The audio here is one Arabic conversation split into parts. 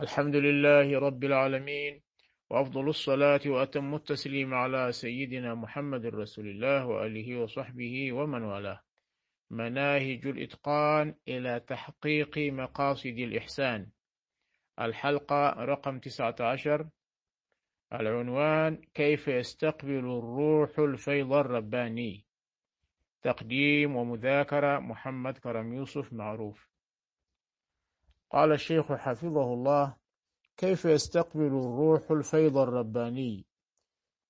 الحمد لله رب العالمين وأفضل الصلاة وأتم التسليم على سيدنا محمد رسول الله وآله وصحبه ومن والاه. مناهج الإتقان إلى تحقيق مقاصد الإحسان. الحلقة رقم 19 العنوان كيف يستقبل الروح الفيض الرباني؟ تقديم ومذاكرة محمد كرم يوسف معروف. قال الشيخ حفظه الله كيف يستقبل الروح الفيض الرباني؟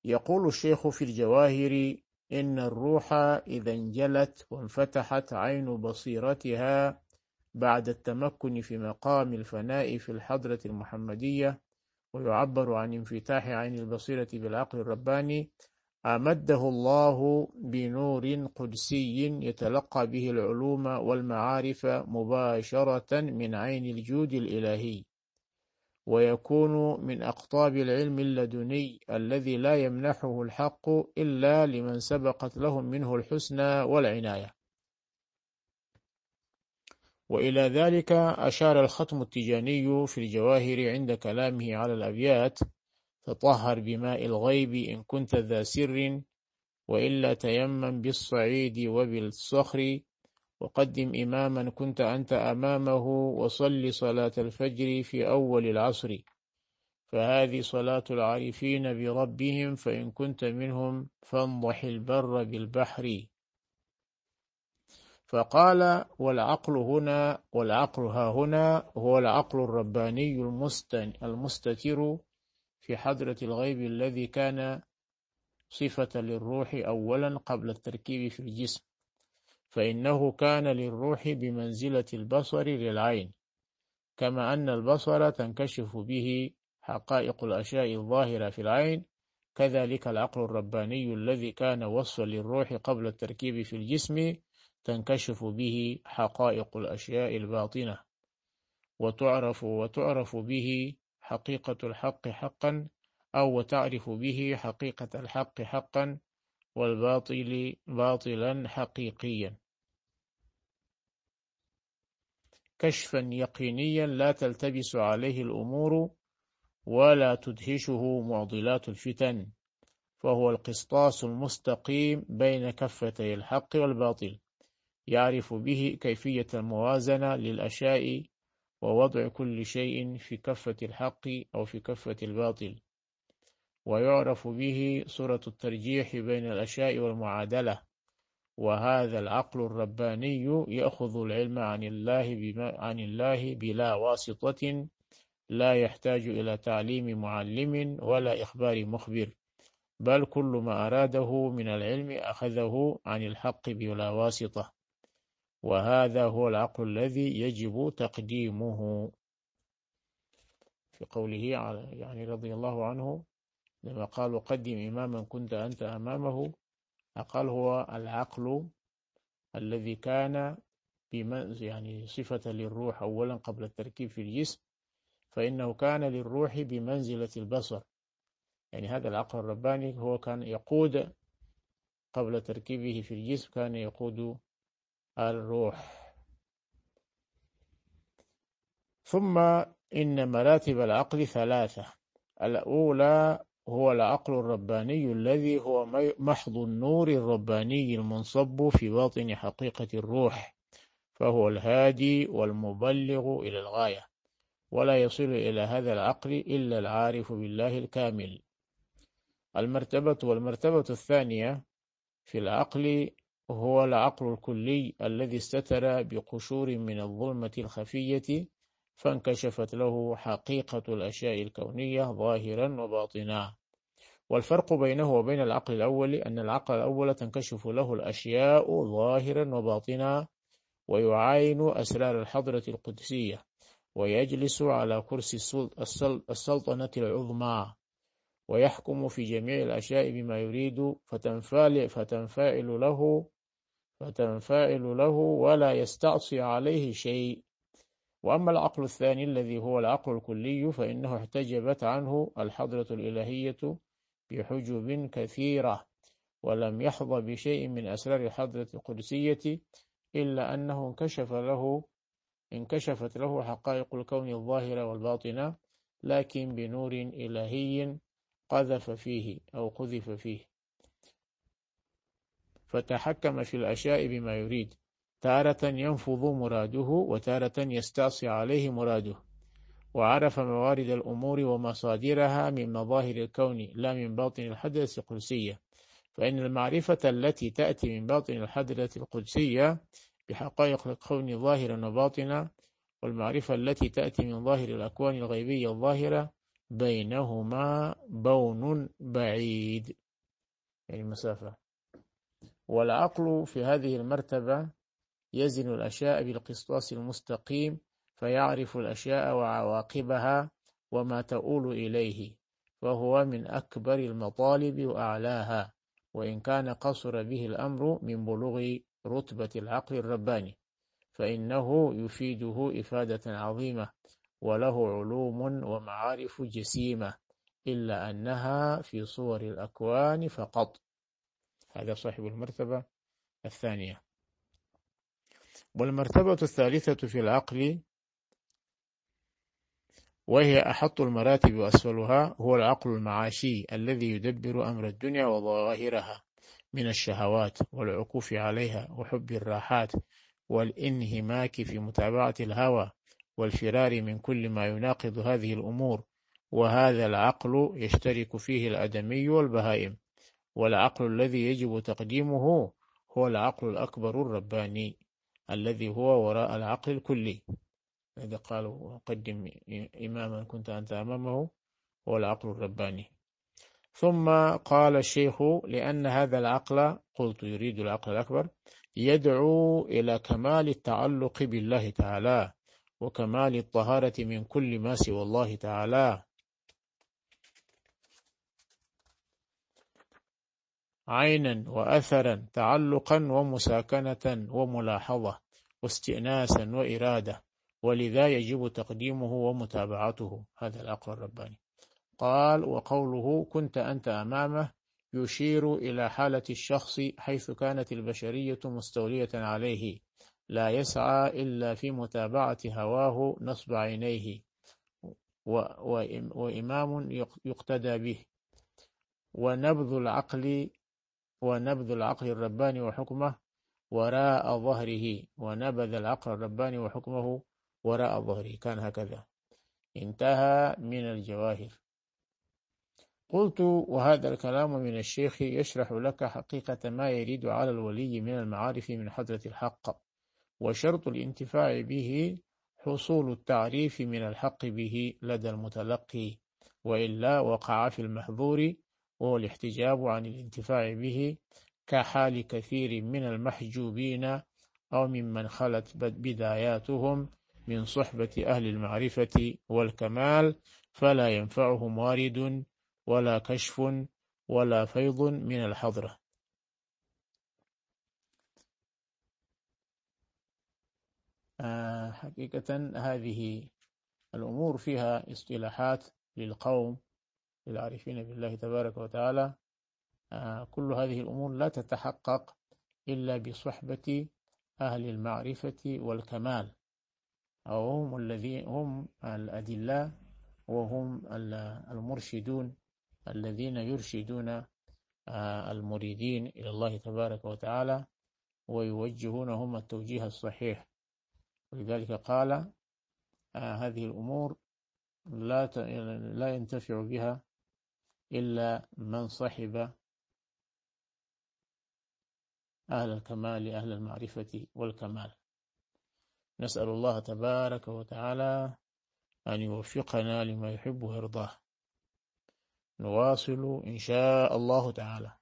يقول الشيخ في الجواهر إن الروح إذا انجلت وانفتحت عين بصيرتها بعد التمكن في مقام الفناء في الحضرة المحمدية ويعبر عن انفتاح عين البصيرة بالعقل الرباني أمده الله بنور قدسي يتلقى به العلوم والمعارف مباشرة من عين الجود الإلهي ويكون من أقطاب العلم اللدني الذي لا يمنحه الحق إلا لمن سبقت لهم منه الحسنى والعناية. وإلى ذلك أشار الختم التجاني في الجواهر عند كلامه على الأبيات تطهر بماء الغيب إن كنت ذا سر وإلا تيمم بالصعيد وبالصخر. وقدم إماما كنت أنت أمامه وصل صلاة الفجر في أول العصر. فهذه صلاة العارفين بربهم فإن كنت منهم فانضح البر بالبحر. فقال والعقل هنا والعقل ها هنا هو العقل الرباني المستتر. في حضرة الغيب الذي كان صفة للروح أولا قبل التركيب في الجسم فإنه كان للروح بمنزلة البصر للعين كما أن البصر تنكشف به حقائق الأشياء الظاهرة في العين كذلك العقل الرباني الذي كان وصفا للروح قبل التركيب في الجسم تنكشف به حقائق الأشياء الباطنة. وتعرف وتعرف به حقيقة الحق حقا أو وتعرف به حقيقة الحق حقا والباطل باطلا حقيقيا. كشفا يقينيا لا تلتبس عليه الأمور ولا تدهشه معضلات الفتن فهو القسطاس المستقيم بين كفتي الحق والباطل يعرف به كيفية الموازنة للأشياء ووضع كل شيء في كفة الحق أو في كفة الباطل. ويعرف به صورة الترجيح بين الأشياء والمعادلة. وهذا العقل الرباني يأخذ العلم عن الله, بما عن الله بلا واسطة لا يحتاج إلى تعليم معلم ولا إخبار مخبر. بل كل ما أراده من العلم أخذه عن الحق بلا واسطة. وهذا هو العقل الذي يجب تقديمه. في قوله يعني رضي الله عنه لما قالوا قدم إماما كنت أنت أمامه أقل هو العقل الذي كان يعني صفة للروح أولا قبل التركيب في الجسم فإنه كان للروح بمنزلة البصر. يعني هذا العقل الرباني هو كان يقود قبل تركيبه في الجسم كان يقود الروح. ثم إن مراتب العقل ثلاثة. الأولى هو العقل الرباني الذي هو محض النور الرباني المنصب في باطن حقيقة الروح فهو الهادي والمبلغ إلى الغاية ولا يصل إلى هذا العقل إلا العارف بالله الكامل. المرتبة والمرتبة الثانية في العقل هو العقل الكلي الذي استتر بقشور من الظلمة الخفية فانكشفت له حقيقة الأشياء الكونية ظاهرا وباطنا. والفرق بينه وبين العقل الأول أن العقل الأول تنكشف له الأشياء ظاهرا وباطنا ويعاين أسرار الحضرة القدسية ويجلس على كرسي السلطنة العظمى ويحكم في جميع الأشياء بما يريد فتنفعل, فتنفعل له فتنفعل له ولا يستعصي عليه شيء. وأما العقل الثاني الذي هو العقل الكلي فإنه احتجبت عنه الحضرة الإلهية بحجب كثيرة ولم يحظى بشيء من أسرار الحضرة القدسية إلا أنه انكشف له انكشفت له حقائق الكون الظاهرة والباطنة لكن بنور إلهي قذف فيه أو قذف فيه. فتحكم في الأشياء بما يريد. تارة ينفض مراده وتارة يستعصي عليه مراده. وعرف موارد الأمور ومصادرها من مظاهر الكون لا من باطن الحدث القدسية. فإن المعرفة التي تأتي من باطن الحدث القدسية بحقائق الكون ظاهرا وباطنا والمعرفة التي تأتي من ظاهر الأكوان الغيبية الظاهرة بينهما بون بعيد. يعني مسافة. والعقل في هذه المرتبة يزن الأشياء بالقسطاس المستقيم فيعرف الأشياء وعواقبها وما تؤول إليه وهو من أكبر المطالب وأعلاها وإن كان قصر به الأمر من بلوغ رتبة العقل الرباني فإنه يفيده إفادة عظيمة وله علوم ومعارف جسيمة إلا أنها في صور الأكوان فقط. هذا صاحب المرتبة الثانية. والمرتبة الثالثة في العقل وهي أحط المراتب وأسفلها هو العقل المعاشي الذي يدبر أمر الدنيا وظواهرها من الشهوات والعكوف عليها وحب الراحات والانهماك في متابعة الهوى والفرار من كل ما يناقض هذه الأمور. وهذا العقل يشترك فيه الأدمي والبهائم. والعقل الذي يجب تقديمه هو العقل الأكبر الرباني الذي هو وراء العقل الكلي. إذا قالوا قدم إماما كنت أنت أمامه هو العقل الرباني. ثم قال الشيخ لأن هذا العقل قلت يريد العقل الأكبر يدعو إلى كمال التعلق بالله تعالى وكمال الطهارة من كل ما سوى الله تعالى. عينا وأثرا تعلقا ومساكنة وملاحظة واستئناسا وإرادة. ولذا يجب تقديمه ومتابعته. هذا العقل الرباني. قال وقوله كنت أنت أمامه يشير إلى حالة الشخص حيث كانت البشرية مستولية عليه. لا يسعى إلا في متابعة هواه نصب عينيه. وإمام يقتدى به. ونبذ العقل ونبذ العقل الرباني وحكمه وراء ظهره. ونبذ العقل الرباني وحكمه وراء ظهره. كان هكذا. انتهى من الجواهر. قلت وهذا الكلام من الشيخ يشرح لك حقيقة ما يريد على الولي من المعارف من حضرة الحق وشرط الانتفاع به حصول التعريف من الحق به لدى المتلقي وإلا وقع في المحظور وهو الاحتجاب عن الانتفاع به كحال كثير من المحجوبين أو ممن خلت بداياتهم من صحبة أهل المعرفة والكمال فلا ينفعهم وارد ولا كشف ولا فيض من الحضرة. آه، حقيقة هذه الأمور فيها اصطلاحات للقوم للعارفين بالله تبارك وتعالى. آه، كل هذه الأمور لا تتحقق إلا بصحبة أهل المعرفة والكمال. أو هم الذين هم الأدلاء وهم المرشدون الذين يرشدون آه، المريدين إلى الله تبارك وتعالى ويوجهونهم التوجيه الصحيح. ولذلك قال آه، هذه الأمور لا لا ينتفع بها إلا من صحب أهل الكمال أهل المعرفة والكمال. نسأل الله تبارك وتعالى أن يوفقنا لما يحب ويرضاه. نواصل إن شاء الله تعالى.